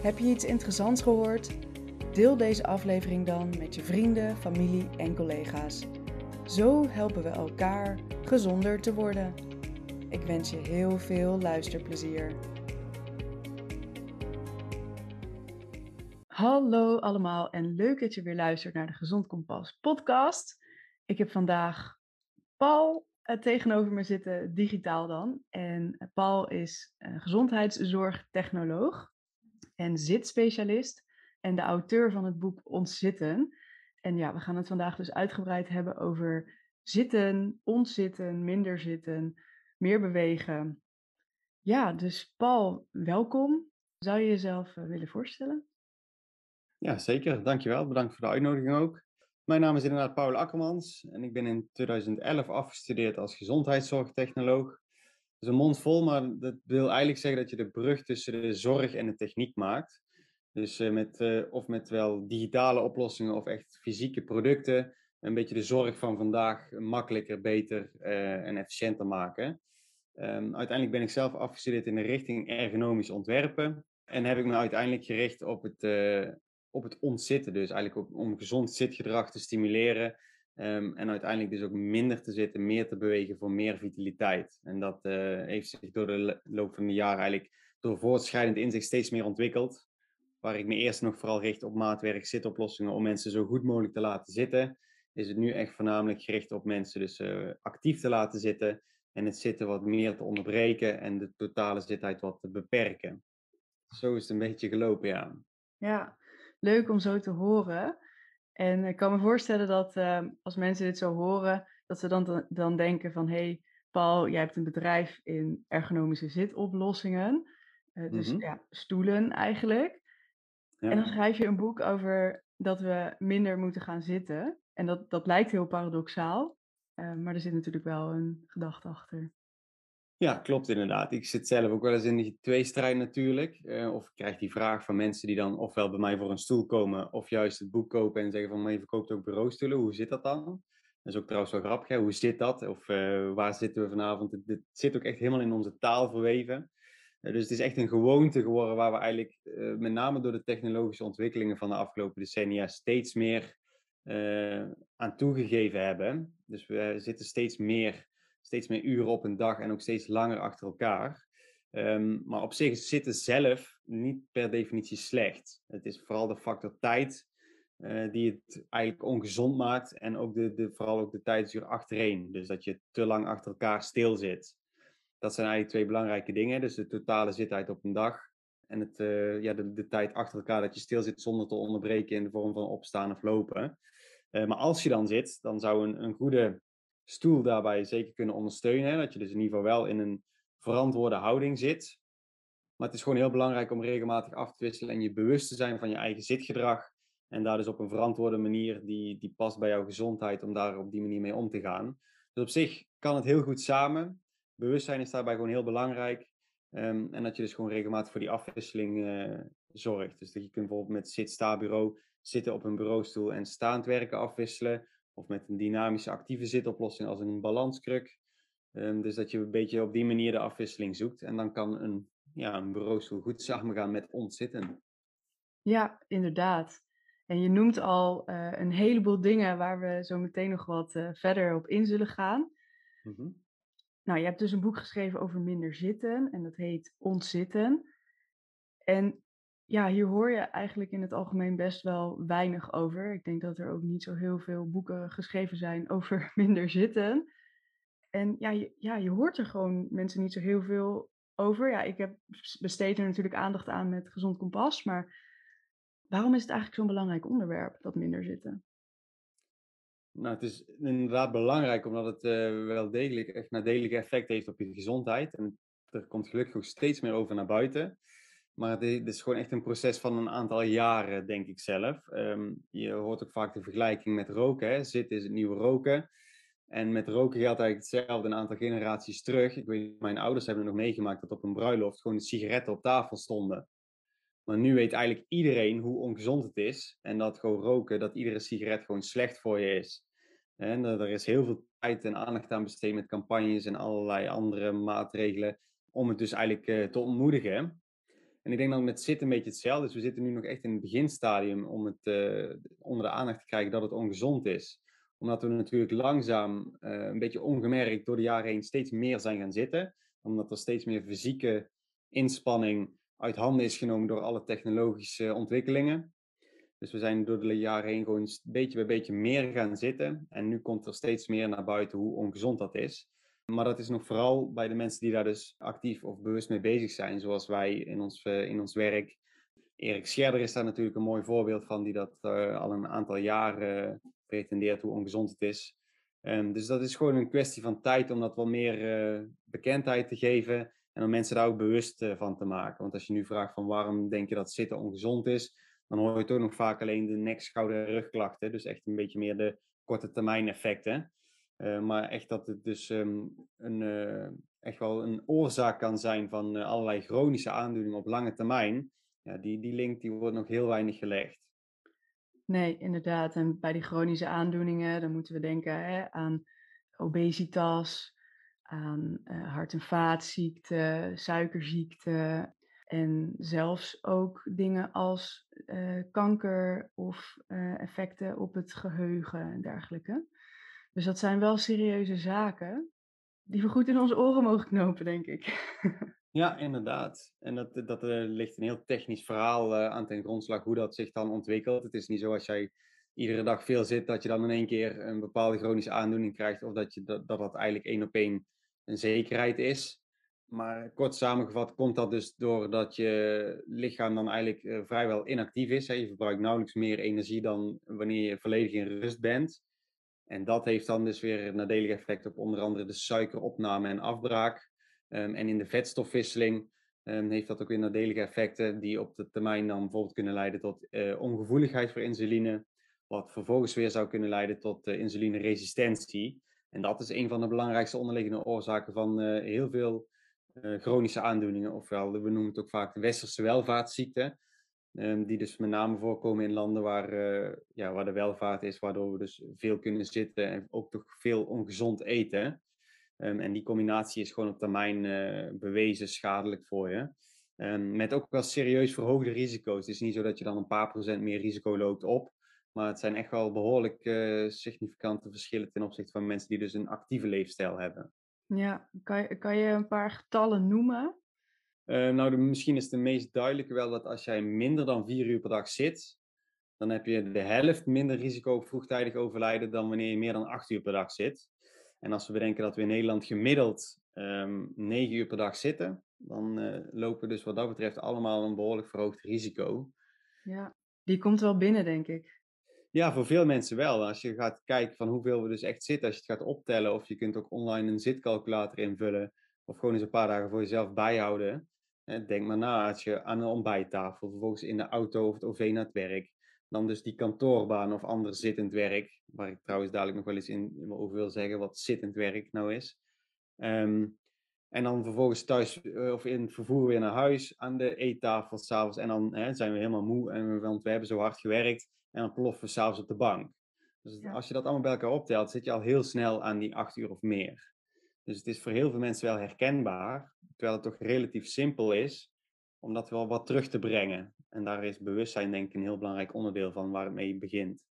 Heb je iets interessants gehoord? Deel deze aflevering dan met je vrienden, familie en collega's. Zo helpen we elkaar gezonder te worden. Ik wens je heel veel luisterplezier. Hallo allemaal en leuk dat je weer luistert naar de Gezond Kompas podcast. Ik heb vandaag Paul eh, tegenover me zitten, digitaal dan. En Paul is gezondheidszorgtechnoloog en zitspecialist en de auteur van het boek Ontzitten. En ja, we gaan het vandaag dus uitgebreid hebben over zitten, ontzitten, minder zitten, meer bewegen. Ja, dus Paul, welkom. Zou je jezelf eh, willen voorstellen? Ja, zeker. Dankjewel. Bedankt voor de uitnodiging ook. Mijn naam is inderdaad Paul Akkermans en ik ben in 2011 afgestudeerd als gezondheidszorgtechnoloog. Is een mond vol, maar dat wil eigenlijk zeggen dat je de brug tussen de zorg en de techniek maakt. Dus uh, met, uh, of met wel digitale oplossingen of echt fysieke producten, een beetje de zorg van vandaag makkelijker, beter uh, en efficiënter maken. Um, uiteindelijk ben ik zelf afgestudeerd in de richting ergonomisch ontwerpen en heb ik me uiteindelijk gericht op het, op het ontzitten. Dus eigenlijk op, om gezond zitgedrag te stimuleren. Um, en uiteindelijk dus ook minder te zitten, meer te bewegen voor meer vitaliteit. En dat uh, heeft zich door de loop van de jaren eigenlijk door voortschrijdend inzicht steeds meer ontwikkeld. Waar ik me eerst nog vooral richt op maatwerk zitoplossingen om mensen zo goed mogelijk te laten zitten, is het nu echt voornamelijk gericht op mensen dus uh, actief te laten zitten en het zitten wat meer te onderbreken en de totale zitheid wat te beperken. Zo is het een beetje gelopen, ja. Ja, leuk om zo te horen. En ik kan me voorstellen dat uh, als mensen dit zo horen, dat ze dan, dan denken van hé, hey, Paul, jij hebt een bedrijf in ergonomische zitoplossingen. Uh, dus mm-hmm. ja, stoelen eigenlijk. Ja. En dan schrijf je een boek over dat we minder moeten gaan zitten. En dat, dat lijkt heel paradoxaal, uh, maar er zit natuurlijk wel een gedachte achter. Ja, klopt inderdaad. Ik zit zelf ook wel eens in die tweestrijd natuurlijk. Uh, of ik krijg die vraag van mensen die dan ofwel bij mij voor een stoel komen, of juist het boek kopen en zeggen van, maar je verkoopt ook bureaustoelen. Hoe zit dat dan? Dat is ook trouwens wel grappig. Hoe zit dat? Of uh, waar zitten we vanavond? Het, zit ook echt helemaal in onze taal verweven. Uh, dus het is echt een gewoonte geworden waar we eigenlijk, met name door de technologische ontwikkelingen van de afgelopen decennia, steeds meer aan toegegeven hebben. Dus we zitten steeds meer steeds meer uren op een dag en ook steeds langer achter elkaar. Um, maar op zich zitten zelf niet per definitie slecht. Het is vooral de factor tijd uh, die het eigenlijk ongezond maakt. En ook de, de, vooral ook de tijdsduur achtereen. Dus dat je te lang achter elkaar stil zit. Dat zijn eigenlijk twee belangrijke dingen. Dus de totale zittijd op een dag. En het, uh, ja, de, de tijd achter elkaar dat je stil zit zonder te onderbreken in de vorm van opstaan of lopen. Uh, maar als je dan zit, dan zou een, een goede stoel daarbij zeker kunnen ondersteunen. Hè? Dat je dus in ieder geval wel in een verantwoorde houding zit. Maar het is gewoon heel belangrijk om regelmatig af te wisselen en je bewust te zijn van je eigen zitgedrag. En daar dus op een verantwoorde manier die, die past bij jouw gezondheid, om daar op die manier mee om te gaan. Dus op zich kan het heel goed samen. Bewustzijn is daarbij gewoon heel belangrijk. Um, en dat je dus gewoon regelmatig voor die afwisseling uh, zorgt. Dus dat je kunt bijvoorbeeld met zit-sta-bureau zitten op een bureaustoel en staand werken afwisselen of met een dynamische actieve zitoplossing als een balanskruk. Um, dus dat je een beetje op die manier de afwisseling zoekt. En dan kan een, ja, een bureaustoel goed samengaan met ontzitten. Ja, inderdaad. En je noemt al uh, een heleboel dingen waar we zo meteen nog wat uh, verder op in zullen gaan. Mm-hmm. Nou, je hebt dus een boek geschreven over minder zitten en dat heet Ontzitten. En ja, hier hoor je eigenlijk in het algemeen best wel weinig over. Ik denk dat er ook niet zo heel veel boeken geschreven zijn over minder zitten. En ja je, ja, je hoort er gewoon mensen niet zo heel veel over. Ja, ik heb besteed er natuurlijk aandacht aan met Gezond Kompas, maar waarom is het eigenlijk zo'n belangrijk onderwerp, dat minder zitten? Nou, het is inderdaad belangrijk omdat het uh, wel degelijk echt nadelig effect heeft op je gezondheid. En er komt gelukkig ook steeds meer over naar buiten. Maar het is gewoon echt een proces van een aantal jaren, denk ik zelf. Ehm, je hoort ook vaak de vergelijking met roken. Hè? Is het nieuwe roken. En met roken geldt eigenlijk hetzelfde een aantal generaties terug. Ik weet, mijn ouders hebben nog meegemaakt dat op een bruiloft gewoon sigaretten op tafel stonden. Maar nu weet eigenlijk iedereen hoe ongezond het is. En dat gewoon roken, dat iedere sigaret gewoon slecht voor je is. En er is heel veel tijd en aandacht aan besteed met campagnes en allerlei andere maatregelen. Om het dus eigenlijk uh, te ontmoedigen. En ik denk dat met zitten een beetje hetzelfde is. We zitten nu nog echt in het beginstadium om het uh, onder de aandacht te krijgen dat het ongezond is. Omdat we natuurlijk langzaam, uh, een beetje ongemerkt door de jaren heen steeds meer zijn gaan zitten. Omdat er steeds meer fysieke inspanning uit handen is genomen door alle technologische ontwikkelingen. Dus we zijn door de jaren heen gewoon beetje bij beetje meer gaan zitten. En nu komt er steeds meer naar buiten hoe ongezond dat is. Maar dat is nog vooral bij de mensen die daar dus actief of bewust mee bezig zijn, zoals wij in ons, uh, in ons werk. Erik Scherder is daar natuurlijk een mooi voorbeeld van, die dat uh, al een aantal jaren pretendeert hoe ongezond het is. Um, dus dat is gewoon een kwestie van tijd om dat wat meer uh, bekendheid te geven en om mensen daar ook bewust van te maken. Want als je nu vraagt van waarom denk je dat zitten ongezond is, dan hoor je toch nog vaak alleen de nek, schouder en rugklachten. Dus echt een beetje meer de korte termijn effecten. Uh, maar echt dat het dus um, een, uh, echt wel een oorzaak kan zijn van uh, allerlei chronische aandoeningen op lange termijn. Ja, die, die link die wordt nog heel weinig gelegd. Nee, inderdaad. En bij die chronische aandoeningen, dan moeten we denken hè, aan obesitas, aan hart- en vaatziekten, suikerziekte, en zelfs ook dingen als kanker of effecten op het geheugen en dergelijke. Dus dat zijn wel serieuze zaken die we goed in onze oren mogen knopen, denk ik. ja, inderdaad. En dat, dat uh, ligt een heel technisch verhaal aan ten grondslag hoe dat zich dan ontwikkelt. Het is niet zo als jij iedere dag veel zit, dat je dan in één keer een bepaalde chronische aandoening krijgt, of dat je, dat, dat, dat eigenlijk één op één een zekerheid is. Maar kort samengevat komt dat dus doordat je lichaam dan eigenlijk vrijwel inactief is. Je verbruikt nauwelijks meer energie dan wanneer je volledig in rust bent. En dat heeft dan dus weer een nadelig effect op onder andere de suikeropname en afbraak. Um, en in de vetstofwisseling um, heeft dat ook weer nadelige effecten die op de termijn dan bijvoorbeeld kunnen leiden tot uh, ongevoeligheid voor insuline. Wat vervolgens weer zou kunnen leiden tot uh, insulineresistentie. En dat is een van de belangrijkste onderliggende oorzaken van heel veel chronische aandoeningen, ofwel we noemen het ook vaak de westerse welvaartsziekte, um, die dus met name voorkomen in landen waar, uh, ja, waar de welvaart is, waardoor we dus veel kunnen zitten en ook toch veel ongezond eten. Um, en die combinatie is gewoon op termijn uh, bewezen schadelijk voor je. Um, met ook wel serieus verhoogde risico's. Het is niet zo dat je dan een paar procent meer risico loopt op. Maar het zijn echt wel behoorlijk uh, significante verschillen ten opzichte van mensen die dus een actieve leefstijl hebben. Ja, kan je, kan je een paar getallen noemen? Uh, nou, de, misschien is de meest duidelijke wel dat als jij minder dan vier uur per dag zit, dan heb je de helft minder risico op vroegtijdig overlijden dan wanneer je meer dan acht uur per dag zit. En als we bedenken dat we in Nederland gemiddeld um, negen uur per dag zitten, dan uh, lopen we dus wat dat betreft allemaal een behoorlijk verhoogd risico. Ja, die komt wel binnen, denk ik. Ja, voor veel mensen wel. Als je gaat kijken van hoeveel we dus echt zitten, als je het gaat optellen, of je kunt ook online een zitcalculator invullen, of gewoon eens een paar dagen voor jezelf bijhouden. Denk maar na, als je aan een ontbijttafel, vervolgens in de auto of het OV naar het werk, dan dus die kantoorbaan of ander zittend werk, waar ik trouwens dadelijk nog wel eens in over wil zeggen wat zittend werk nou is. Um, en dan vervolgens thuis uh, of in het vervoer weer naar huis aan de eettafel s'avonds. En dan hè, zijn we helemaal moe, en, want we hebben zo hard gewerkt. En dan ploffen we s'avonds op de bank. Dus ja. als je dat allemaal bij elkaar optelt, zit je al heel snel aan die acht uur of meer. Dus het is voor heel veel mensen wel herkenbaar, terwijl het toch relatief simpel is om dat wel wat terug te brengen. En daar is bewustzijn denk ik een heel belangrijk onderdeel van waar het mee begint.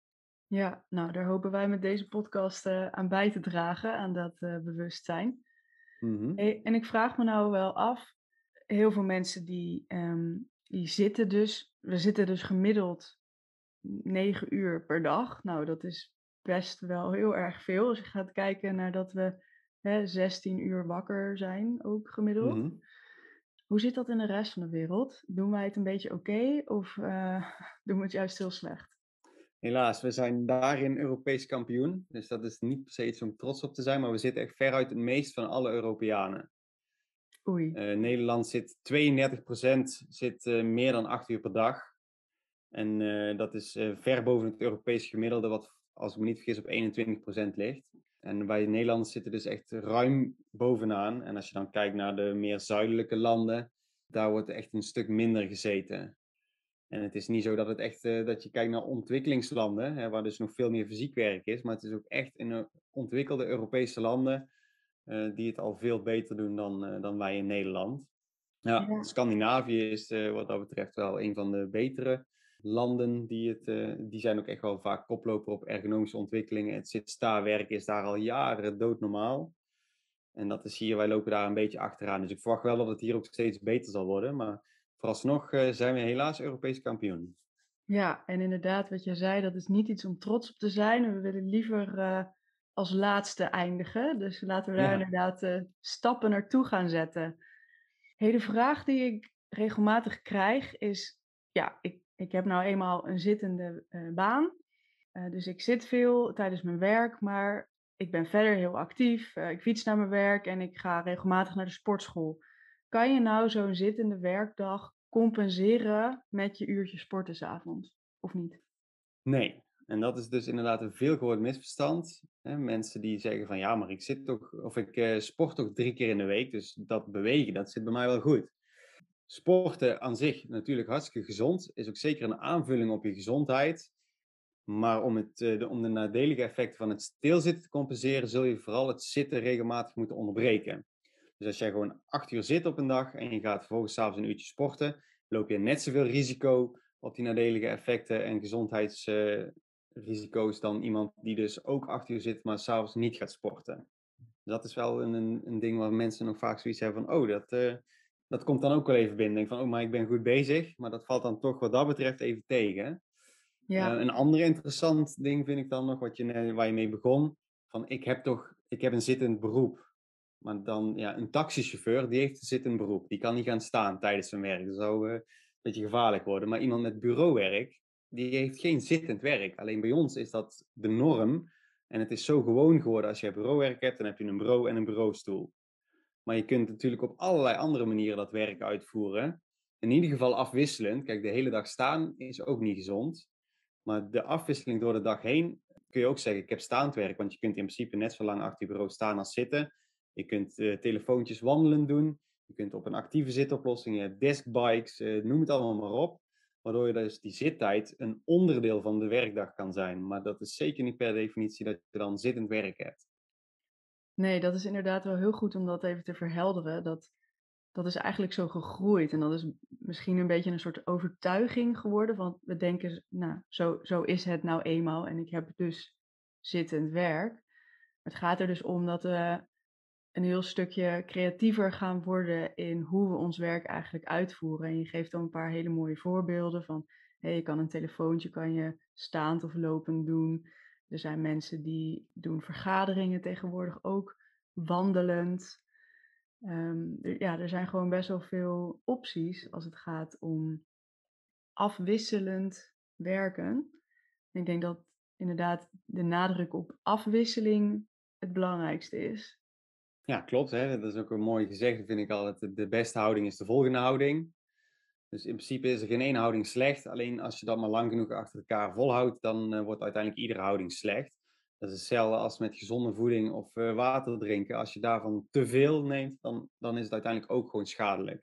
Ja, nou daar hopen wij met deze podcast uh, aan bij te dragen, aan dat uh, bewustzijn. Hey, en ik vraag me nou wel af, heel veel mensen die, um, die zitten dus, we zitten dus gemiddeld 9 uur per dag. Nou, dat is best wel heel erg veel. Als je gaat kijken naar dat we hè, 16 uur wakker zijn, ook gemiddeld. Mm-hmm. Hoe zit dat in de rest van de wereld? Doen wij het een beetje oké okay, of uh, doen we het juist heel slecht? Helaas, we zijn daarin Europees kampioen. Dus dat is niet per se iets om trots op te zijn, maar we zitten echt veruit het meest van alle Europeanen. Oei. Uh, Nederland zit 32% zit uh, meer dan 8 uur per dag. En dat is ver boven het Europese gemiddelde, wat als ik me niet vergis op 21% ligt. En wij Nederlanders zitten dus echt ruim bovenaan. En als je dan kijkt naar de meer zuidelijke landen, daar wordt echt een stuk minder gezeten. En het is niet zo dat het echt, uh, dat je kijkt naar ontwikkelingslanden, hè, waar dus nog veel meer fysiek werk is, maar het is ook echt in ontwikkelde Europese landen uh, die het al veel beter doen dan, uh, dan wij in Nederland. Ja, ja. Scandinavië is wat dat betreft wel een van de betere landen. Die, het, die zijn ook echt wel vaak koploper op ergonomische ontwikkelingen. Het zit-sta-werk is daar al jaren doodnormaal. En dat is hier, wij lopen daar een beetje achteraan. Dus ik verwacht wel dat het hier ook steeds beter zal worden. Maar vooralsnog uh, zijn we helaas Europees kampioen. Ja, en inderdaad, wat je zei, dat is niet iets om trots op te zijn. We willen liever uh, als laatste eindigen. Dus laten we daar ja. inderdaad stappen naartoe gaan zetten. Hey, de vraag die ik regelmatig krijg is: ja, ik, ik heb nou eenmaal een zittende baan. dus ik zit veel tijdens mijn werk, maar ik ben verder heel actief. ik fiets naar mijn werk en ik ga regelmatig naar de sportschool. Kan je nou zo'n zittende werkdag compenseren met je uurtje sporten s'avonds? Of niet? Nee, en dat is dus inderdaad een veelgehoord misverstand. Mensen die zeggen van ja, maar ik zit toch, of ik sport toch drie keer in de week, dus dat bewegen, dat zit bij mij wel goed. Sporten aan zich natuurlijk hartstikke gezond, is ook zeker een aanvulling op je gezondheid. Maar om, het, uh, de, om de nadelige effecten van het stilzitten te compenseren, zul je vooral het zitten regelmatig moeten onderbreken. Dus als jij gewoon acht uur zit op een dag en je gaat vervolgens s'avonds een uurtje sporten, loop je net zoveel risico op die nadelige effecten en gezondheidsrisico's dan iemand die dus ook acht uur zit, maar s'avonds niet gaat sporten. Dus dat is wel een, een ding waar mensen nog vaak zoiets hebben van, oh, dat, uh, dat komt dan ook wel even binnen. Denk van, oh, maar ik ben goed bezig, maar dat valt dan toch wat dat betreft even tegen. Ja. Uh, een ander interessant ding vind ik dan nog, wat je, waar je mee begon, van ik heb toch, ik heb een zittend beroep. Maar dan, ja, een taxichauffeur, die heeft een beroep. Die kan niet gaan staan tijdens zijn werk. Dat zou uh, een beetje gevaarlijk worden. Maar iemand met bureauwerk, die heeft geen zittend werk. Alleen bij ons is dat de norm. En het is zo gewoon geworden. Als je bureauwerk hebt, dan heb je een bureau en een bureaustoel. Maar je kunt natuurlijk op allerlei andere manieren dat werk uitvoeren. In ieder geval afwisselend. Kijk, de hele dag staan is ook niet gezond. Maar de afwisseling door de dag heen kun je ook zeggen, ik heb staand werk. Want je kunt in principe net zo lang achter je bureau staan als zitten. Je kunt uh, telefoontjes wandelen doen. Je kunt op een actieve zitoplossing, je hebt deskbikes, uh, noem het allemaal maar op. Waardoor je dus die zittijd een onderdeel van de werkdag kan zijn. Maar dat is zeker niet per definitie dat je dan zittend werk hebt. Nee, dat is inderdaad wel heel goed om dat even te verhelderen. Dat, dat is eigenlijk zo gegroeid. En dat is misschien een beetje een soort overtuiging geworden. Want we denken, nou, zo, zo is het nou eenmaal. En ik heb dus zittend werk. Het gaat er dus om dat we een heel stukje creatiever gaan worden in hoe we ons werk eigenlijk uitvoeren. En je geeft dan een paar hele mooie voorbeelden van, hey, je kan een telefoontje kan je staand of lopend doen. Er zijn mensen die doen vergaderingen tegenwoordig ook wandelend. Um, ja, er zijn gewoon best wel veel opties als het gaat om afwisselend werken. ik denk dat inderdaad de nadruk op afwisseling het belangrijkste is. Ja, klopt. Hè? Dat is ook een mooi gezegde, vind ik altijd. De beste houding is de volgende houding. Dus in principe is er geen één houding slecht. Alleen als je dat maar lang genoeg achter elkaar volhoudt, dan uh, wordt uiteindelijk iedere houding slecht. Dat is hetzelfde als met gezonde voeding of uh, water drinken. Als je daarvan te veel neemt, dan, dan is het uiteindelijk ook gewoon schadelijk.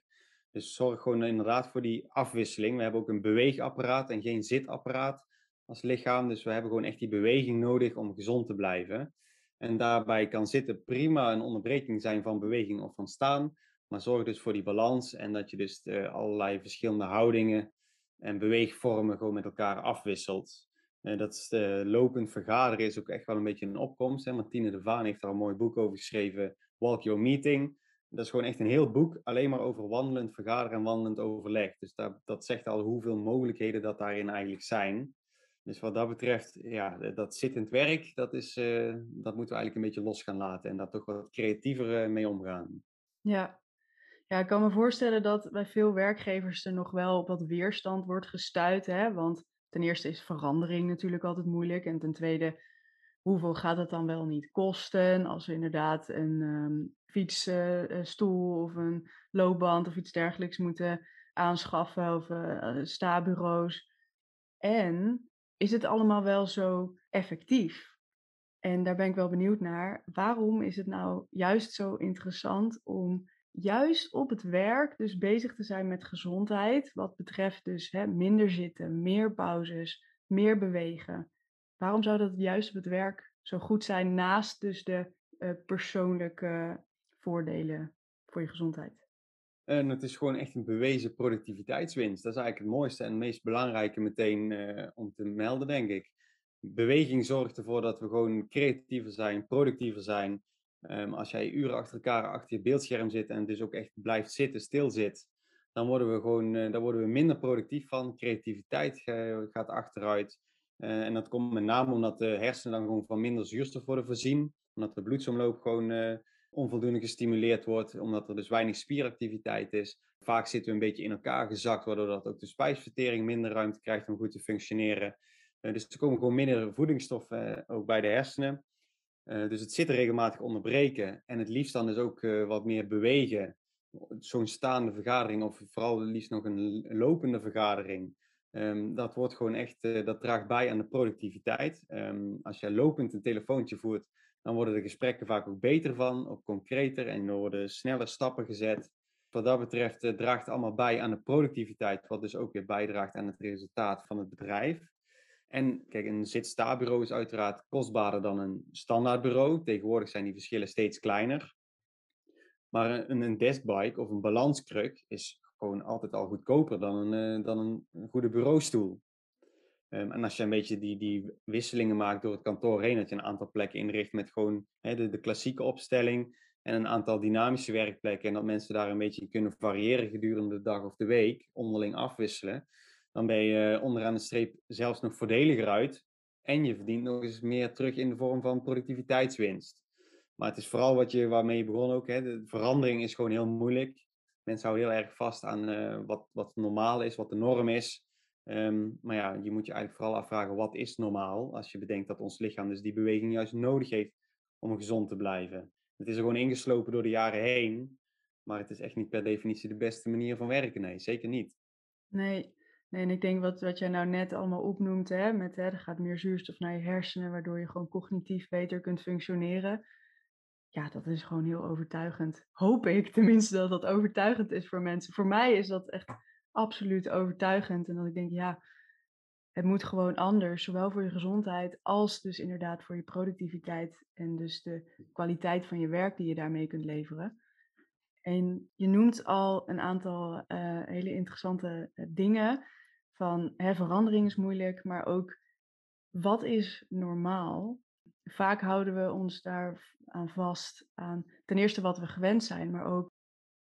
Dus zorg gewoon inderdaad voor die afwisseling. We hebben ook een beweegapparaat en geen zitapparaat als lichaam. Dus we hebben gewoon echt die beweging nodig om gezond te blijven. En daarbij kan zitten prima een onderbreking zijn van beweging of van staan. Maar zorg dus voor die balans en dat je dus uh, allerlei verschillende houdingen en beweegvormen gewoon met elkaar afwisselt. Uh, dat is, uh, lopend vergaderen is ook echt wel een beetje een opkomst. Hè? Martine de Vaan heeft daar een mooi boek over geschreven, Walk Your Meeting. Dat is gewoon echt een heel boek, alleen maar over wandelend vergaderen en wandelend overleg. Dus dat, dat zegt al hoeveel mogelijkheden dat daarin eigenlijk zijn. Dus wat dat betreft, ja, dat zittend werk, dat, is, dat moeten we eigenlijk een beetje los gaan laten en daar toch wat creatiever mee omgaan. Ja. Ja, ik kan me voorstellen dat bij veel werkgevers er nog wel wat weerstand wordt gestuurd. Hè? Want ten eerste is verandering natuurlijk altijd moeilijk. En ten tweede, hoeveel gaat het dan wel niet kosten als we inderdaad een um, fietsstoel of een loopband of iets dergelijks moeten aanschaffen of uh, sta-bureaus. En is het allemaal wel zo effectief? En daar ben ik wel benieuwd naar. Waarom is het nou juist zo interessant om juist op het werk dus bezig te zijn met gezondheid, wat betreft dus hè, minder zitten, meer pauzes, meer bewegen. Waarom zou dat juist op het werk zo goed zijn naast dus de uh, persoonlijke voordelen voor je gezondheid? En het is gewoon echt een bewezen productiviteitswinst. Dat is eigenlijk het mooiste en het meest belangrijke meteen uh, om te melden, denk ik. Beweging zorgt ervoor dat we gewoon creatiever zijn, productiever zijn, Um, als jij uren achter elkaar achter je beeldscherm zit en dus ook echt blijft zitten, stil zit, dan worden we gewoon uh, daar worden we minder productief van. Creativiteit gaat achteruit. Uh, en dat komt met name omdat de hersenen dan gewoon van minder zuurstof worden voorzien. Omdat de bloedsomloop gewoon uh, onvoldoende gestimuleerd wordt. Omdat er dus weinig spieractiviteit is. Vaak zitten we een beetje in elkaar gezakt, waardoor dat ook de spijsvertering minder ruimte krijgt om goed te functioneren. dus er komen gewoon minder voedingsstoffen ook bij de hersenen. Uh, dus het zitten regelmatig onderbreken en het liefst dan dus ook uh, wat meer bewegen. Zo'n staande vergadering of vooral liefst nog een lopende vergadering. Um, dat wordt gewoon echt, uh, dat draagt bij aan de productiviteit. Um, als je lopend een telefoontje voert, dan worden de gesprekken vaak ook beter van, ook concreter en er worden sneller stappen gezet. Wat dat betreft draagt het allemaal bij aan de productiviteit, wat dus ook weer bijdraagt aan het resultaat van het bedrijf. En kijk, een zit-sta-bureau is uiteraard kostbaarder dan een standaardbureau. Tegenwoordig zijn die verschillen steeds kleiner. Maar een, een deskbike of een balanskruk is gewoon altijd al goedkoper dan een, uh, dan een, goede bureaustoel. Um, en als je een beetje die, die wisselingen maakt door het kantoor heen, dat je een aantal plekken inricht met gewoon de, de klassieke opstelling en een aantal dynamische werkplekken. En dat mensen daar een beetje kunnen variëren gedurende de dag of de week, onderling afwisselen dan ben je onderaan de streep zelfs nog voordeliger uit. En je verdient nog eens meer terug in de vorm van productiviteitswinst. Maar het is vooral wat je, waarmee je begon ook. Hè, de verandering is gewoon heel moeilijk. Mensen houden heel erg vast aan uh, wat, wat normaal is, wat de norm is. Um, maar ja, je moet je eigenlijk vooral afvragen, wat is normaal? Als je bedenkt dat ons lichaam dus die beweging juist nodig heeft om gezond te blijven. Het is er gewoon ingeslopen door de jaren heen. Maar het is echt niet per definitie de beste manier van werken. Nee, zeker niet. Nee, Nee, en ik denk wat, wat jij nou net allemaal opnoemt, hè, met hè, er gaat meer zuurstof naar je hersenen, waardoor je gewoon cognitief beter kunt functioneren. Ja, dat is gewoon heel overtuigend. Hoop ik tenminste dat dat overtuigend is voor mensen. Voor mij is dat echt absoluut overtuigend. En dat ik denk, ja, het moet gewoon anders, zowel voor je gezondheid als dus inderdaad voor je productiviteit en dus de kwaliteit van je werk die je daarmee kunt leveren. En je noemt al een aantal uh, hele interessante uh, dingen van hè, verandering is moeilijk, maar ook wat is normaal? Vaak houden we ons daar aan vast aan ten eerste wat we gewend zijn, maar ook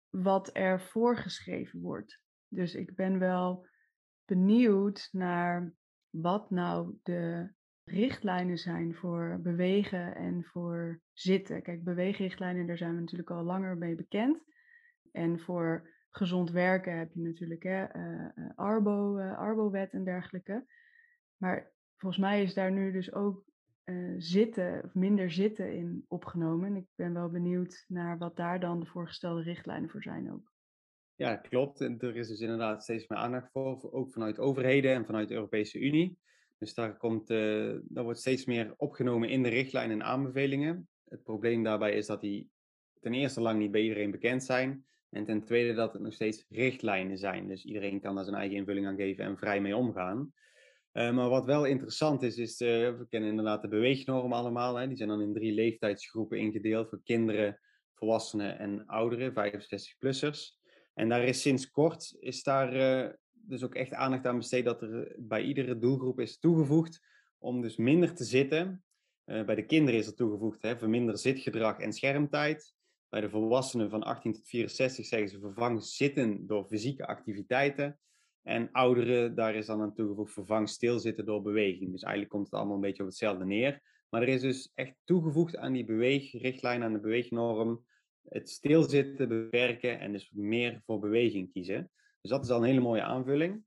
wat er voorgeschreven wordt. Dus ik ben wel benieuwd naar wat nou de richtlijnen zijn voor bewegen en voor zitten. Kijk, beweegrichtlijnen, daar zijn we natuurlijk al langer mee bekend. En voor gezond werken heb je natuurlijk hè, uh, Arbo, uh, Arbo-wet en dergelijke. Maar volgens mij is daar nu dus ook zitten, of minder zitten in opgenomen. En ik ben wel benieuwd naar wat daar dan de voorgestelde richtlijnen voor zijn ook. Ja, klopt. En er is dus inderdaad steeds meer aandacht voor, ook vanuit overheden en vanuit de Europese Unie. Dus daar, komt, daar wordt steeds meer opgenomen in de richtlijnen en aanbevelingen. Het probleem daarbij is dat die ten eerste lang niet bij iedereen bekend zijn. En ten tweede dat het nog steeds richtlijnen zijn. Dus iedereen kan daar zijn eigen invulling aan geven en vrij mee omgaan. Uh, maar wat wel interessant is, is uh, we kennen inderdaad de beweegnormen allemaal. Hè. Die zijn dan in drie leeftijdsgroepen ingedeeld voor kinderen, volwassenen en ouderen, 65-plussers. En daar is sinds kort is daar uh, dus ook echt aandacht aan besteed dat er bij iedere doelgroep is toegevoegd om dus minder te zitten. bij de kinderen is er toegevoegd hè, verminder zitgedrag en schermtijd. Bij de volwassenen van 18 tot 64 zeggen ze vervang zitten door fysieke activiteiten. En ouderen, daar is dan aan toegevoegd vervang stilzitten door beweging. Dus eigenlijk komt het allemaal een beetje op hetzelfde neer. Maar er is dus echt toegevoegd aan die beweegrichtlijn, aan de beweegnorm, het stilzitten beperken en dus meer voor beweging kiezen. Dus dat is al een hele mooie aanvulling.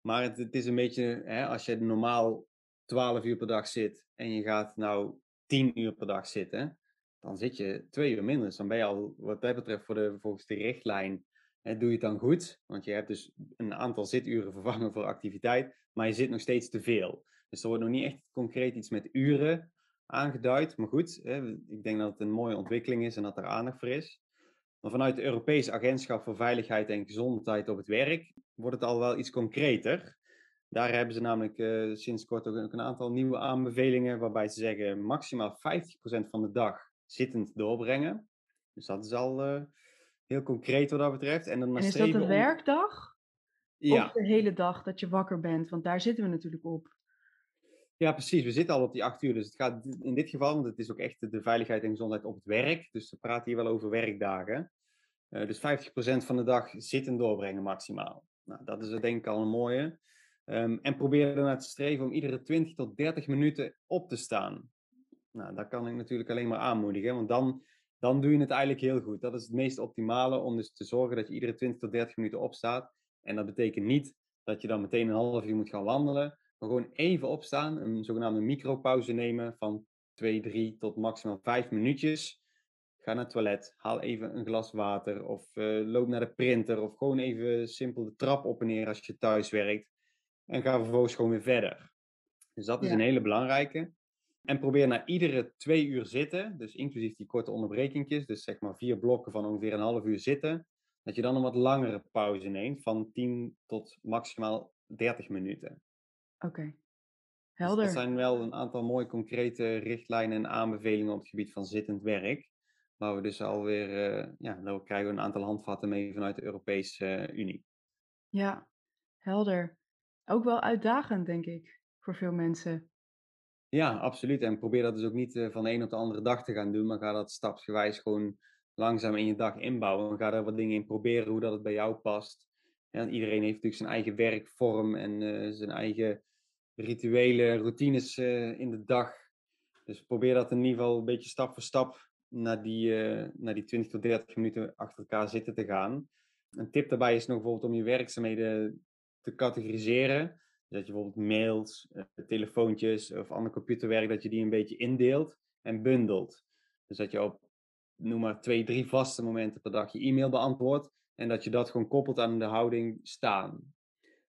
Maar het, het is een beetje, hè, als je normaal 12 uur per dag zit en je gaat nou 10 uur per dag zitten, dan zit je twee uur minder. Dus dan ben je al, wat dat betreft, voor de, volgens de richtlijn, hè, doe je het dan goed. Want je hebt dus een aantal zituren vervangen voor activiteit, maar je zit nog steeds te veel. Dus er wordt nog niet echt concreet iets met uren aangeduid. Maar goed, hè, ik denk dat het een mooie ontwikkeling is en dat er aandacht voor is. Maar vanuit het Europees Agentschap voor Veiligheid en Gezondheid op het Werk wordt het al wel iets concreter. Daar hebben ze namelijk uh, sinds kort ook een, aantal nieuwe aanbevelingen, waarbij ze zeggen maximaal 50% van de dag zittend doorbrengen. Dus dat is al uh, heel concreet wat dat betreft. En, dan en is dat een werkdag? Ja. Of de hele dag dat je wakker bent? Want daar zitten we natuurlijk op. Ja, precies. We zitten al op die acht uur. Dus het gaat in dit geval, want het is ook echt de veiligheid en gezondheid op het werk. Dus we praten hier wel over werkdagen. Uh, dus 50% van de dag zitten doorbrengen maximaal. Nou, dat is denk ik al een mooie. Um, en probeer ernaar te streven om iedere 20 tot 30 minuten op te staan. Nou, dat kan ik natuurlijk alleen maar aanmoedigen, want dan, dan doe je het eigenlijk heel goed. Dat is het meest optimale om dus te zorgen dat je iedere 20 tot 30 minuten opstaat. En dat betekent niet dat je dan meteen een half uur moet gaan wandelen, maar gewoon even opstaan, een zogenaamde micropauze nemen van 2, 3 tot maximaal 5 minuutjes. Ga naar het toilet, haal even een glas water of uh, loop naar de printer of gewoon even simpel de trap op en neer als je thuis werkt. En ga vervolgens gewoon weer verder. Dus dat is een hele belangrijke. En probeer na iedere twee uur zitten, dus inclusief die korte onderbrekingjes, dus zeg maar vier blokken van ongeveer een half uur zitten, dat je dan een wat langere pauze neemt van 10 tot maximaal 30 minuten. Oké, dus helder. dat zijn wel een aantal mooie concrete richtlijnen en aanbevelingen op het gebied van zittend werk. Waar we dus alweer, uh, ja, daar krijgen we een aantal handvatten mee vanuit de Europese uh, Unie. Ja, helder. Ook wel uitdagend, denk ik, voor veel mensen. Ja, absoluut. En probeer dat dus ook niet uh, van de een op de andere dag te gaan doen, maar ga dat stapsgewijs gewoon langzaam in je dag inbouwen. En ga er wat dingen in proberen hoe dat het bij jou past. En iedereen heeft natuurlijk zijn eigen werkvorm en uh, zijn eigen rituele routines uh, in de dag. Dus probeer dat in ieder geval een beetje stap voor stap naar die, naar die 20 tot 30 minuten achter elkaar zitten te gaan. Een tip daarbij is nog bijvoorbeeld om je werkzaamheden te categoriseren. Dat je bijvoorbeeld mails, uh, telefoontjes of ander computerwerk, dat je die een beetje indeelt en bundelt. Dus dat je op, noem maar, twee, drie vaste momenten per dag je e-mail beantwoordt. En dat je dat gewoon koppelt aan de houding staan.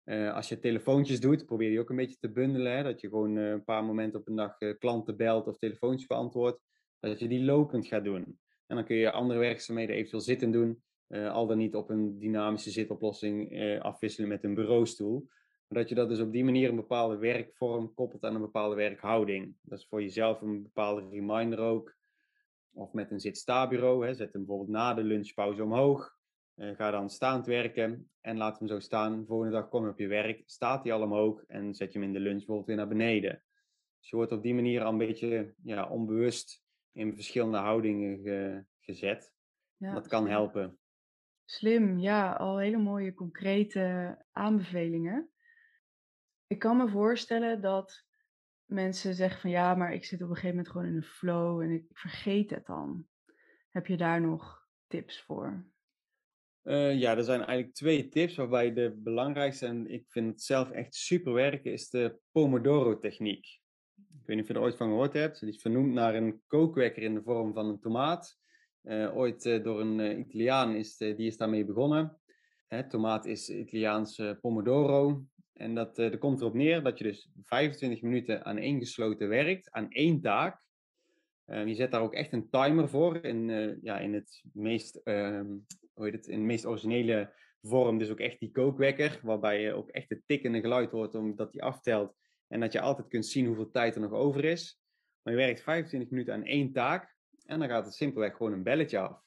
Uh, als je telefoontjes doet, probeer je ook een beetje te bundelen. Dat je gewoon uh, een paar momenten op een dag klanten belt of telefoontjes beantwoordt. Dat je die lopend gaat doen. En dan kun je andere werkzaamheden eventueel zitten doen. Al dan niet op een dynamische zitoplossing afwisselen met een bureaustoel. Maar dat je dat dus op die manier een bepaalde werkvorm koppelt aan een bepaalde werkhouding. Dat is voor jezelf een bepaalde reminder ook. Of met een zit-sta-bureau. Hè. Zet hem bijvoorbeeld na de lunchpauze omhoog. Uh, ga dan staand werken en laat hem zo staan. volgende dag kom je op je werk, staat hij al omhoog en zet je hem in de lunch bijvoorbeeld weer naar beneden. Dus je wordt op die manier al een beetje ja, onbewust in verschillende houdingen ge gezet. Ja, dat kan helpen. Slim, ja, al hele mooie concrete aanbevelingen. Ik kan me voorstellen dat mensen zeggen van ja, maar ik zit op een gegeven moment gewoon in een flow en ik vergeet het dan. Heb je daar nog tips voor? Uh, ja, er zijn eigenlijk twee tips waarbij de belangrijkste, en ik vind het zelf echt super werken, is de Pomodoro-techniek. Ik weet niet of je er ooit van gehoord hebt. Die is vernoemd naar een kookwekker in de vorm van een tomaat. Uh, ooit uh, door een Italiaan is, die is daarmee begonnen. Hè, tomaat is Italiaans pomodoro. En dat, er komt erop neer dat je dus 25 minuten aan één gesloten werkt, aan één taak. je zet daar ook echt een timer voor in, ja, in het meest, ehm, hoe heet het, in de meest originele vorm. Dus ook echt die kookwekker, waarbij je ook echt het tikkende geluid hoort omdat die aftelt. En dat je altijd kunt zien hoeveel tijd er nog over is. Maar je werkt 25 minuten aan één taak. En dan gaat het simpelweg gewoon een belletje af.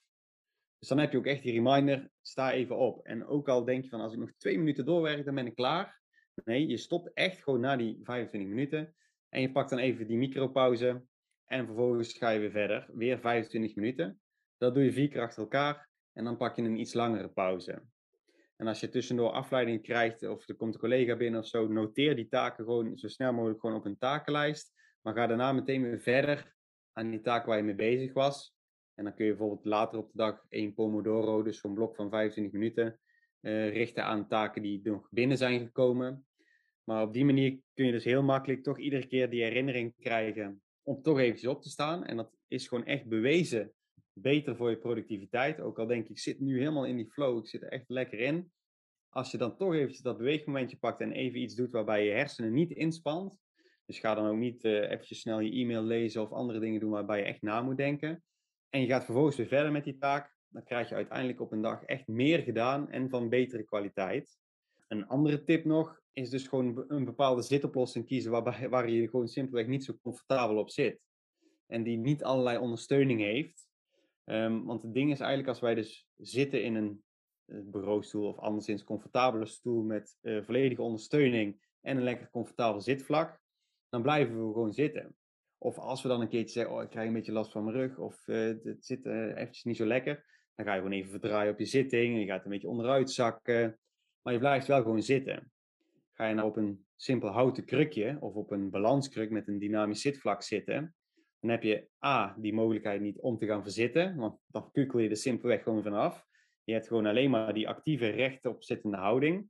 Dus dan heb je ook echt die reminder, sta even op. En ook al denk je van, als ik nog twee minuten doorwerk, dan ben ik klaar. Nee, je stopt echt gewoon na die 25 minuten. En je pakt dan even die micropauze. En vervolgens ga je weer verder. Weer 25 minuten. Dat doe je vier keer achter elkaar. En dan pak je een iets langere pauze. En als je tussendoor afleiding krijgt, of er komt een collega binnen of zo, noteer die taken gewoon zo snel mogelijk gewoon op een takenlijst. Maar ga daarna meteen weer verder aan die taak waar je mee bezig was. En dan kun je bijvoorbeeld later op de dag één Pomodoro, dus zo'n blok van 25 minuten, richten aan taken die nog binnen zijn gekomen. Maar op die manier kun je dus heel makkelijk toch iedere keer die herinnering krijgen om toch eventjes op te staan. En dat is gewoon echt bewezen beter voor je productiviteit. Ook al denk ik, ik zit nu helemaal in die flow, ik zit er echt lekker in. Als je dan toch eventjes dat beweegmomentje pakt en even iets doet waarbij je hersenen niet inspant. Dus ga dan ook niet uh, eventjes snel je e-mail lezen of andere dingen doen waarbij je echt na moet denken. En je gaat vervolgens weer verder met die taak. Dan krijg je uiteindelijk op een dag echt meer gedaan en van betere kwaliteit. Een andere tip nog is dus gewoon een bepaalde zitoplossing kiezen waarbij, waar je gewoon simpelweg niet zo comfortabel op zit. En die niet allerlei ondersteuning heeft. Um, want het ding is eigenlijk als wij dus zitten in een eh, bureaustoel of anderszins comfortabele stoel met uh, volledige ondersteuning en een lekker comfortabel zitvlak, dan blijven we gewoon zitten. Of als we dan een keertje zeggen, oh ik krijg een beetje last van mijn rug of uh, het zit eventjes niet zo lekker, dan ga je gewoon even verdraaien op je zitting en je gaat een beetje onderuit zakken, maar je blijft wel gewoon zitten. Ga je nou op een simpel houten krukje of op een balanskruk met een dynamisch zitvlak zitten, dan heb je A, die mogelijkheid niet om te gaan verzitten, want dan kukkel je er simpelweg gewoon vanaf. Je hebt gewoon alleen maar die actieve rechtop zittende houding.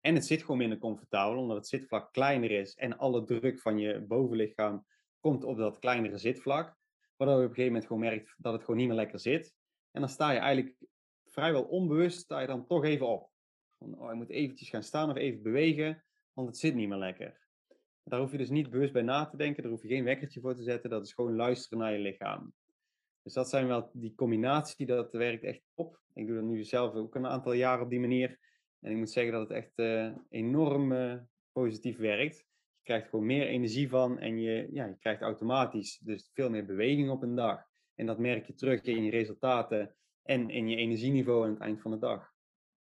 En het zit gewoon minder comfortabel, omdat het zitvlak kleiner is en alle druk van je bovenlichaam komt op dat kleinere zitvlak. Waardoor je op een gegeven moment gewoon merkt dat het gewoon niet meer lekker zit. En dan sta je eigenlijk vrijwel onbewust, sta je dan toch even op. Van, oh, je moet eventjes gaan staan of even bewegen, want het zit niet meer lekker. Daar hoef je dus niet bewust bij na te denken, daar hoef je geen wekkertje voor te zetten, dat is gewoon luisteren naar je lichaam. Dus dat zijn wel die combinatie, dat werkt echt op. Ik doe dat nu zelf ook een aantal jaar op die manier. En ik moet zeggen dat het echt uh, enorm uh, positief werkt. Je krijgt gewoon meer energie van en je, ja, je krijgt automatisch dus veel meer beweging op een dag. En dat merk je terug in je resultaten en in je energieniveau aan het eind van de dag.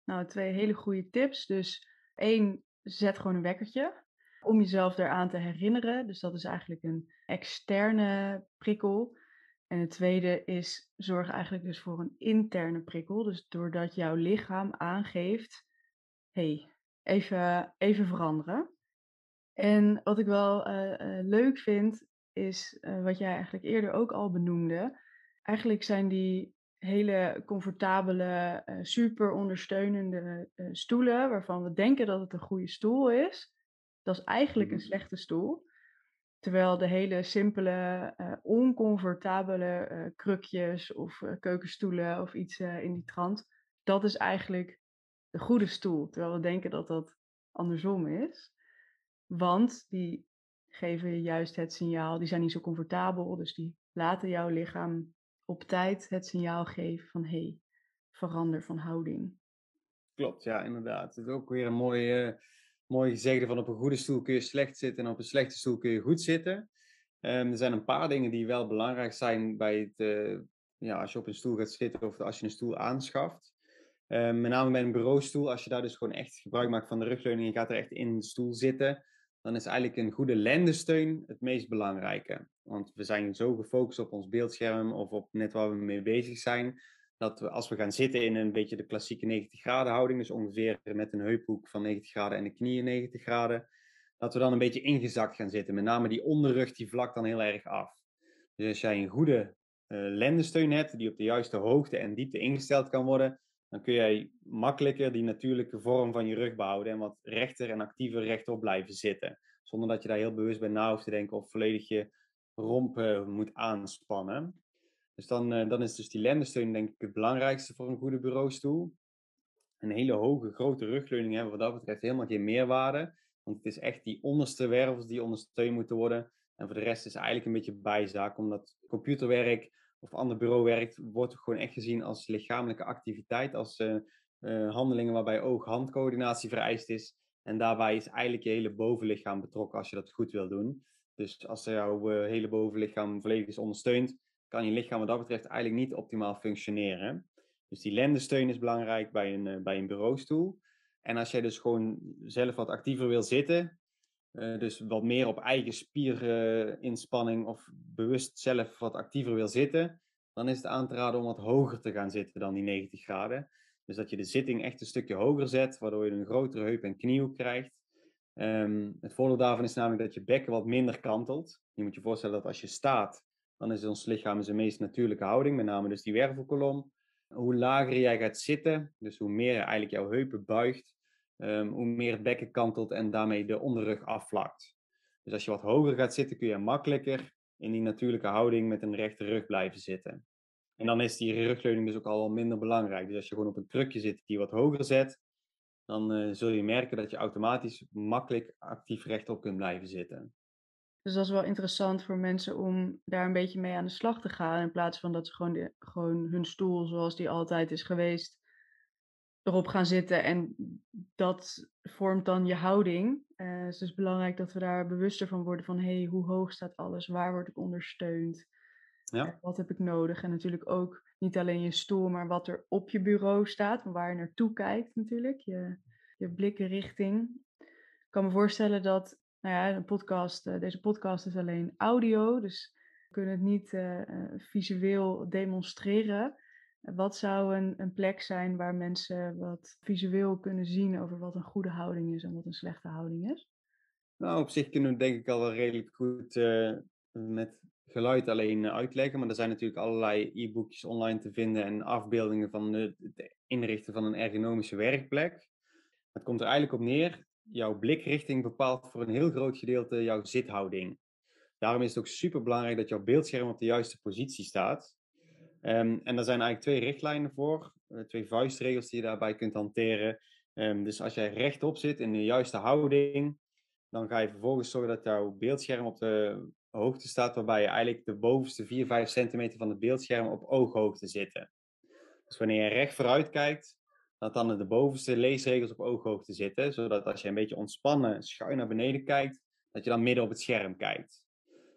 Nou, twee hele goede tips. Dus één, zet gewoon een wekkertje om jezelf eraan te herinneren. Dus dat is eigenlijk een externe prikkel. En het tweede is, zorg eigenlijk dus voor een interne prikkel. Dus doordat jouw lichaam aangeeft, hey, even, even veranderen. En wat ik wel uh, uh, leuk vind, is uh, wat jij eigenlijk eerder ook al benoemde. Eigenlijk zijn die hele comfortabele, super ondersteunende stoelen, waarvan we denken dat het een goede stoel is, dat is eigenlijk een mhm. slechte stoel. Terwijl de hele simpele, uh, oncomfortabele uh, krukjes of uh, keukenstoelen of iets in die trant, dat is eigenlijk de goede stoel. Terwijl we denken dat dat andersom is. Want die geven je juist het signaal, die zijn niet zo comfortabel, dus die laten jouw lichaam op tijd het signaal geven van hé, hey, verander van houding. Klopt, ja, inderdaad. Het is ook weer een mooie mooi gezegde van op een goede stoel kun je slecht zitten en op een slechte stoel kun je goed zitten. Um, er zijn een paar dingen die wel belangrijk zijn bij het, uh, ja, als je op een stoel gaat zitten of als je een stoel aanschaft. Um, met name bij een bureaustoel, als je daar dus gewoon echt gebruik maakt van de rugleuning en gaat er echt in de stoel zitten, dan is eigenlijk een goede lendensteun het meest belangrijke. Want we zijn zo gefocust op ons beeldscherm of op net waar we mee bezig zijn, dat we als we gaan zitten in een beetje de klassieke 90 graden houding, dus ongeveer met een heuphoek van 90 graden en de knieën 90 graden, dat we dan een beetje ingezakt gaan zitten. Met name die onderrug die vlakt dan heel erg af. Dus als jij een goede uh, lendensteun hebt, die op de juiste hoogte en diepte ingesteld kan worden, dan kun jij makkelijker die natuurlijke vorm van je rug behouden en wat rechter en actiever rechtop blijven zitten. Zonder dat je daar heel bewust bij na hoeft te denken of volledig je romp uh, moet aanspannen. Dus dan, uh, dan is dus die lendensteun denk ik het belangrijkste voor een goede bureaustoel. Een hele hoge, grote rugleuning hebben wat dat betreft helemaal geen meerwaarde. Want het is echt die onderste wervels die ondersteund moeten worden. En voor de rest is eigenlijk een beetje bijzaak, omdat computerwerk of ander bureauwerk wordt gewoon echt gezien als lichamelijke activiteit, als uh, uh, handelingen waarbij oog-handcoördinatie vereist is. En daarbij is eigenlijk je hele bovenlichaam betrokken als je dat goed wil doen. Dus als jouw hele bovenlichaam volledig is ondersteund, kan je lichaam wat dat betreft eigenlijk niet optimaal functioneren. Dus die lendensteun is belangrijk bij een, bij een bureaustoel. En als jij dus gewoon zelf wat actiever wil zitten, uh, dus wat meer op eigen spierinspanning of bewust zelf wat actiever wil zitten, dan is het aan te raden om wat hoger te gaan zitten dan die 90 graden. Dus dat je de zitting echt een stukje hoger zet, waardoor je een grotere heup en kniehoek krijgt. Um, het voordeel daarvan is namelijk dat je bekken wat minder kantelt. Je moet je voorstellen dat als je staat, dan is ons lichaam zijn meest natuurlijke houding, met name dus die wervelkolom. Hoe lager jij gaat zitten, dus hoe meer eigenlijk jouw heupen buigt, um, hoe meer het bekken kantelt en daarmee de onderrug afvlakt. Dus als je wat hoger gaat zitten, kun je makkelijker in die natuurlijke houding met een rechte rug blijven zitten. En dan is die rugleuning dus ook al minder belangrijk. Dus als je gewoon op een krukje zit die wat hoger zet, dan uh, zul je merken dat je automatisch makkelijk actief rechtop kunt blijven zitten. Dus dat is wel interessant voor mensen om daar een beetje mee aan de slag te gaan. In plaats van dat ze gewoon, gewoon hun stoel zoals die altijd is geweest, erop gaan zitten. En dat vormt dan je houding. Uh, dus het is belangrijk dat we daar bewuster van worden van hé, hey, hoe hoog staat alles? Waar word ik ondersteund? Ja. Wat heb ik nodig? En natuurlijk ook niet alleen je stoel, maar wat er op je bureau staat, waar je naartoe kijkt natuurlijk, je, je blikkenrichting. Ik kan me voorstellen dat, nou ja, een podcast, uh, deze podcast is alleen audio, dus we kunnen het niet uh, visueel demonstreren. Wat zou een, een plek zijn waar mensen wat visueel kunnen zien over wat een goede houding is en wat een slechte houding is? Nou, op zich kunnen we denk ik al wel redelijk goed uh, met geluid alleen eh, uitleggen. Maar er zijn natuurlijk allerlei e-boekjes online te vinden en afbeeldingen van het inrichten van een ergonomische werkplek. Het komt er eigenlijk op neer, jouw blikrichting bepaalt voor een heel groot gedeelte jouw zithouding. Daarom is het ook super belangrijk dat jouw beeldscherm op de juiste positie staat. Um, en daar zijn eigenlijk twee richtlijnen voor, eh, twee vuistregels die je daarbij kunt hanteren. Um, dus als jij rechtop zit in de juiste houding, dan ga je vervolgens zorgen dat jouw beeldscherm op de hoogte staat waarbij je eigenlijk de bovenste 4, 5 centimeter van het beeldscherm op ooghoogte zitten. Dus wanneer je recht vooruit kijkt, dat dan de bovenste leesregels op ooghoogte zitten, zodat als je een beetje ontspannen schuin naar beneden kijkt, dat je dan midden op het scherm kijkt.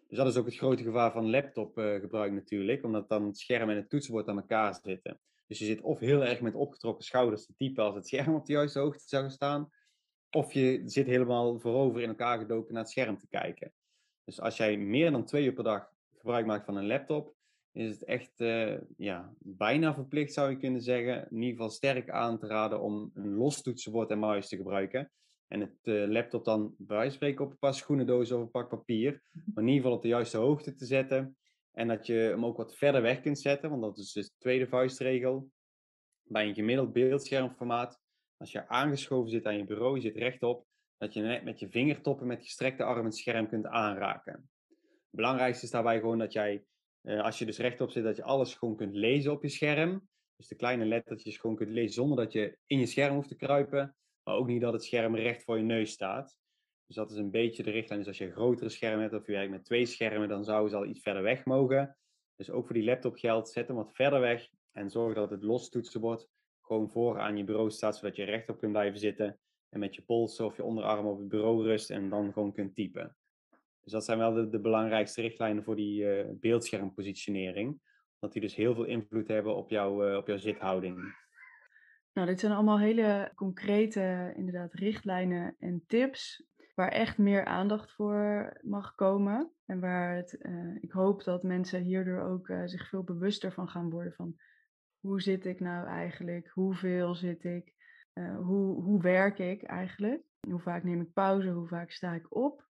Dus dat is ook het grote gevaar van laptopgebruik natuurlijk, omdat dan het scherm en het toetsenbord aan elkaar zitten. Dus je zit of heel erg met opgetrokken schouders te typen als het scherm op de juiste hoogte zou staan, of je zit helemaal voorover in elkaar gedoken naar het scherm te kijken. Dus als jij meer dan twee uur per dag gebruik maakt van een laptop, is het echt uh, ja, bijna verplicht, zou je kunnen zeggen. In ieder geval sterk aan te raden om een los toetsenbord en muis te gebruiken. En het uh, laptop dan bij wijze van spreken op een paar schoenendozen of een pak papier. Maar in ieder geval op de juiste hoogte te zetten. En dat je hem ook wat verder weg kunt zetten, want dat is dus de tweede vuistregel. Bij een gemiddeld beeldschermformaat, als je aangeschoven zit aan je bureau, je zit rechtop, dat je net met je vingertoppen met gestrekte armen het scherm kunt aanraken. Het belangrijkste is daarbij gewoon dat jij, eh, als je dus rechtop zit, dat je alles gewoon kunt lezen op je scherm. Dus de kleine lettertjes gewoon kunt lezen zonder dat je in je scherm hoeft te kruipen. Maar ook niet dat het scherm recht voor je neus staat. Dus dat is een beetje de richtlijn. Dus als je een grotere scherm hebt of je werkt met twee schermen, dan zou ze al iets verder weg mogen. Dus ook voor die laptop geldt, zet hem wat verder weg en zorg dat het los toetsenbord gewoon voor aan je bureau staat, zodat je rechtop kunt blijven zitten en met je polsen of je onderarm op het bureau rust en dan gewoon kunt typen. Dus dat zijn wel de, belangrijkste richtlijnen voor die uh, beeldschermpositionering. Dat die dus heel veel invloed hebben op, jou, uh, op jouw zithouding. Nou, dit zijn allemaal hele concrete inderdaad richtlijnen en tips waar echt meer aandacht voor mag komen. En waar het, uh, ik hoop dat mensen hierdoor ook zich veel bewuster van gaan worden van hoe zit ik nou eigenlijk, hoeveel zit ik, uh, hoe, hoe werk ik eigenlijk? Hoe vaak neem ik pauze? Hoe vaak sta ik op?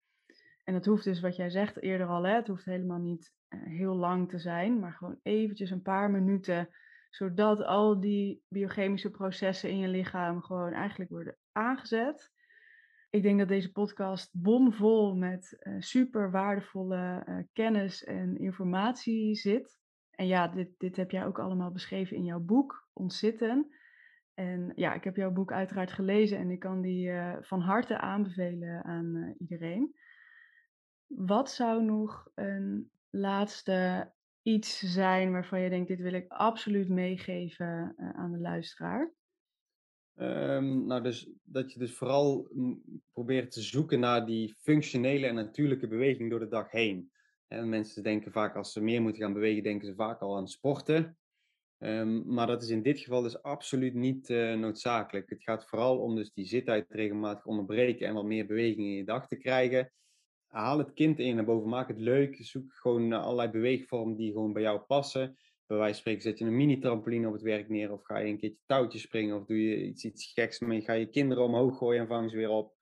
En dat hoeft dus, wat jij zegt eerder al, hè, het hoeft helemaal niet heel lang te zijn, maar gewoon eventjes een paar minuten, zodat al die biochemische processen in je lichaam gewoon eigenlijk worden aangezet. Ik denk dat deze podcast bomvol met uh, super waardevolle kennis en informatie zit. En ja, dit, dit heb jij ook allemaal beschreven in jouw boek, Ontzitten. En ja, ik heb jouw boek uiteraard gelezen en ik kan die uh, van harte aanbevelen aan iedereen. Wat zou nog een laatste iets zijn waarvan je denkt, dit wil ik absoluut meegeven uh, aan de luisteraar? Um, nou, dus dat je dus vooral probeert te zoeken naar die functionele en natuurlijke beweging door de dag heen. En mensen denken vaak als ze meer moeten gaan bewegen, denken ze vaak al aan sporten. Um, maar dat is in dit geval dus absoluut niet uh, noodzakelijk. Het gaat vooral om dus die zittijd regelmatig onderbreken en wat meer beweging in je dag te krijgen. Haal het kind in naar boven, maak het leuk. Zoek gewoon allerlei beweegvormen die gewoon bij jou passen. Bij wijze van spreken zet je een mini-trampoline op het werk neer of ga je een keertje touwtje springen of doe je iets, iets geks mee. Ga je kinderen omhoog gooien en vang ze weer op.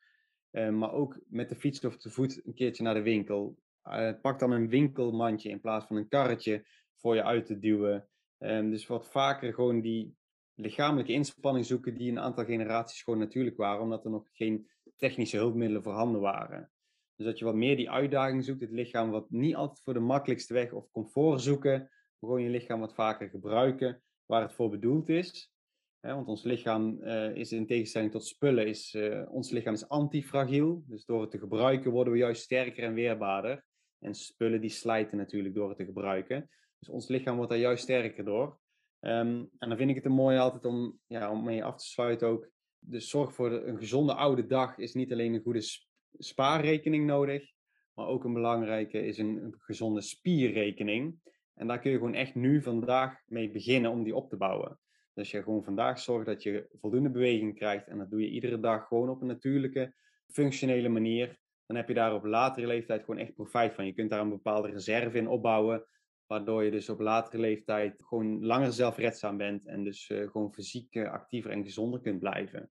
Uh, maar ook met de fiets of de voet een keertje naar de winkel. Uh, pak dan een winkelmandje in plaats van een karretje voor je uit te duwen. Um, dus wat vaker gewoon die lichamelijke inspanning zoeken die een aantal generaties gewoon natuurlijk waren, omdat er nog geen technische hulpmiddelen voorhanden waren. Dus dat je wat meer die uitdaging zoekt, het lichaam wat niet altijd voor de makkelijkste weg of comfort zoeken, gewoon je lichaam wat vaker gebruiken waar het voor bedoeld is. want ons lichaam uh, is in tegenstelling tot spullen, is, uh, ons lichaam is antifragiel. Dus door het te gebruiken worden we juist sterker en weerbaarder. En spullen die slijten natuurlijk door het te gebruiken. Dus ons lichaam wordt daar juist sterker door. Um, en dan vind ik het een mooi altijd om, ja, om mee af te sluiten ook. Dus zorg voor een gezonde oude dag is niet alleen een goede spaarrekening nodig, maar ook een belangrijke is een, gezonde spierrekening. En daar kun je gewoon echt nu vandaag mee beginnen om die op te bouwen. Dus je gewoon vandaag zorgt dat je voldoende beweging krijgt en dat doe je iedere dag gewoon op een natuurlijke, functionele manier. Dan heb je daar op latere leeftijd gewoon echt profijt van. Je kunt daar een bepaalde reserve in opbouwen, waardoor je dus op latere leeftijd gewoon langer zelfredzaam bent en dus uh, gewoon fysiek uh, actiever en gezonder kunt blijven.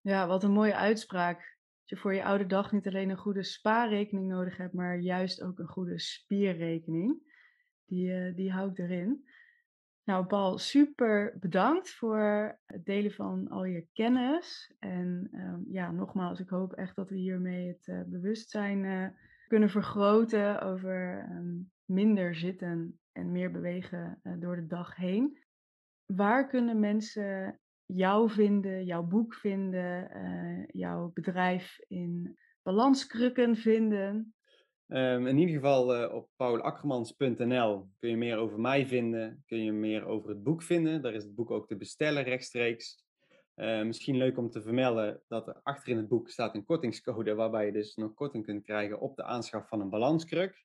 Ja, wat een mooie uitspraak. Je voor je oude dag niet alleen een goede spaarrekening nodig hebt, maar juist ook een goede spierrekening. Die, uh, die hou ik erin. Nou, Paul, super bedankt voor het delen van al je kennis. En um, ja, nogmaals, ik hoop echt dat we hiermee het uh, bewustzijn uh, kunnen vergroten over um, minder zitten en meer bewegen door de dag heen. Waar kunnen mensen jou vinden, jouw boek vinden, jouw bedrijf in balanskrukken vinden? Um, in ieder geval uh, op paulakkermans.nl kun je meer over mij vinden, kun je meer over het boek vinden. Daar is het boek ook te bestellen rechtstreeks. Uh, misschien leuk om te vermelden dat er achter in het boek staat een kortingscode waarbij je dus nog korting kunt krijgen op de aanschaf van een balanskruk.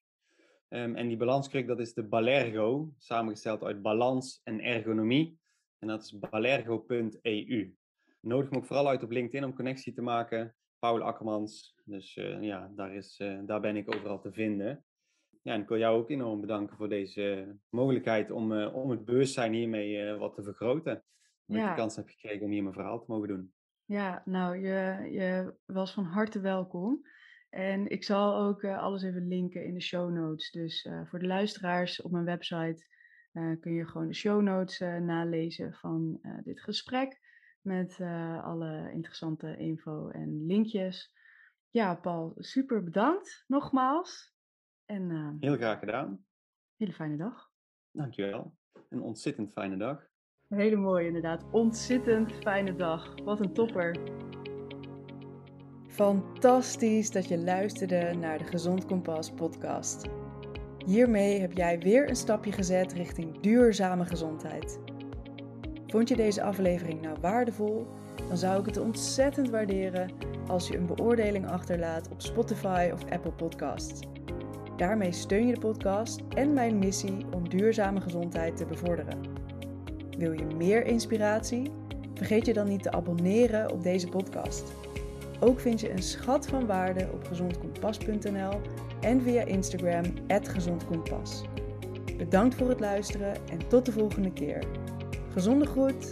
Um, en die balanskruk dat is de Balergo, samengesteld uit balans en ergonomie. En dat is balergo.eu. Nodig me ook vooral uit op LinkedIn om connectie te maken. Paul Akkermans. Dus uh, ja, daar, is, uh, daar ben ik overal te vinden. Ja, en ik wil jou ook enorm bedanken voor deze mogelijkheid om, uh, om het bewustzijn hiermee wat te vergroten. Dat ja. ik de kans heb gekregen om hier mijn verhaal te mogen doen. Ja, nou, je, je was van harte welkom. En ik zal ook alles even linken in de show notes. Dus voor de luisteraars op mijn website kun je gewoon de show notes nalezen van dit gesprek met uh, alle interessante info en linkjes. Ja, Paul, super bedankt nogmaals. En, uh, Heel graag gedaan. Hele fijne dag. Dankjewel. Een ontzettend fijne dag. Een hele mooie inderdaad. Ontzettend fijne dag. Wat een topper. Fantastisch dat je luisterde naar de Gezond Kompas podcast. Hiermee heb jij weer een stapje gezet richting duurzame gezondheid. Vond je deze aflevering nou waardevol? Dan zou ik het ontzettend waarderen als je een beoordeling achterlaat op Spotify of Apple Podcasts. Daarmee steun je de podcast en mijn missie om duurzame gezondheid te bevorderen. Wil je meer inspiratie? Vergeet je dan niet te abonneren op deze podcast. Ook vind je een schat van waarde op gezondkompas.nl en via Instagram @gezondkompas. Bedankt voor het luisteren en tot de volgende keer. Gezonde groet.